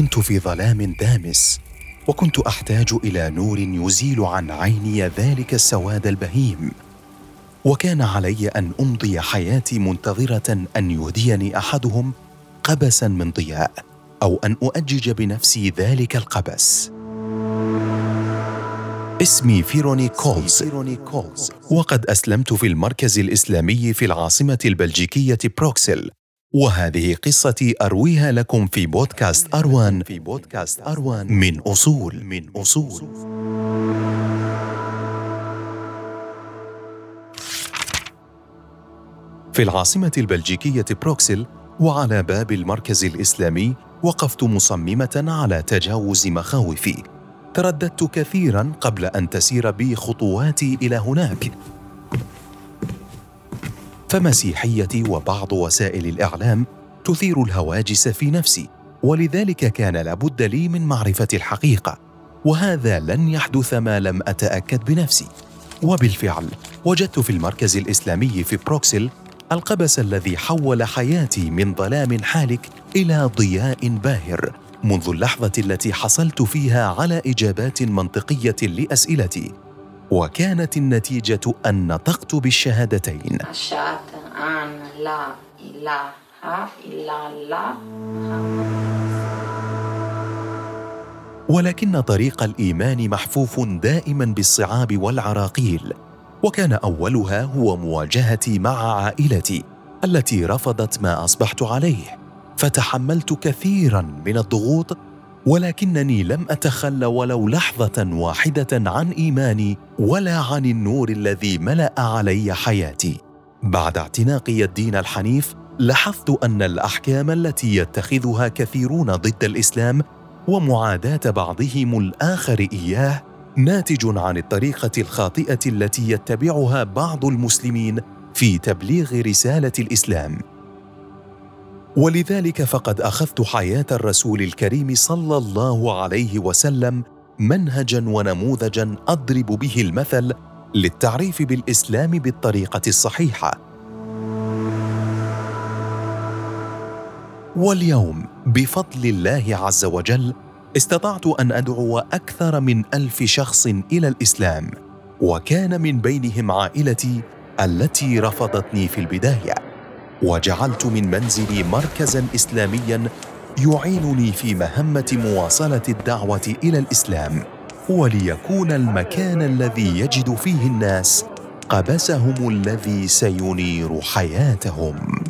كنت في ظلام دامس وكنت أحتاج إلى نور يزيل عن عيني ذلك السواد البهيم. وكان علي أن أمضي حياتي منتظرة أن يهديني أحدهم قبسا من ضياء أو أن أؤجج بنفسي ذلك القبس. اسمي فيرونيك كولز. وقد أسلمت في المركز الإسلامي في العاصمة البلجيكية بروكسل وهذه قصتي أرويها لكم في بودكاست أروان في بودكاست اروان من أصول. من أصول. في العاصمة البلجيكية بروكسل وعلى باب المركز الإسلامي وقفت مصممة على تجاوز مخاوفي. ترددت كثيرا قبل أن تسير بي خطواتي إلى هناك. فمسيحيتي وبعض وسائل الإعلام تثير الهواجس في نفسي ولذلك كان لابد لي من معرفة الحقيقة وهذا لن يحدث ما لم أتأكد بنفسي. وبالفعل وجدت في المركز الإسلامي في بروكسل القبس الذي حول حياتي من ظلام حالك إلى ضياء باهر منذ اللحظة التي حصلت فيها على إجابات منطقية لأسئلتي. وكانت النتيجة أن نطقت بالشهادتين. أشهد أن لا إله إلا الله. ولكن طريق الإيمان محفوف دائما بالصعاب والعراقيل وكان أولها هو مواجهتي مع عائلتي التي رفضت ما أصبحت عليه فتحملت كثيرا من الضغوط ولكنني لم أتخلى ولو لحظة واحدة عن إيماني ولا عن النور الذي ملأ علي حياتي. بعد اعتناقي الدين الحنيف لاحظت أن الأحكام التي يتخذها كثيرون ضد الإسلام ومعاداة بعضهم الآخر إياه ناتج عن الطريقة الخاطئة التي يتبعها بعض المسلمين في تبليغ رسالة الإسلام. ولذلك فقد أخذت حياة الرسول الكريم صلى الله عليه وسلم منهجا ونموذجا أضرب به المثل للتعريف بالإسلام بالطريقة الصحيحة. واليوم بفضل الله عز وجل استطعت أن أدعو أكثر من ألف شخص إلى الإسلام وكان من بينهم عائلتي التي رفضتني في البداية. وجعلت من منزلي مركزا اسلاميا يعينني في مهمة مواصلة الدعوة إلى الإسلام وليكون المكان الذي يجد فيه الناس قبسهم الذي سينير حياتهم.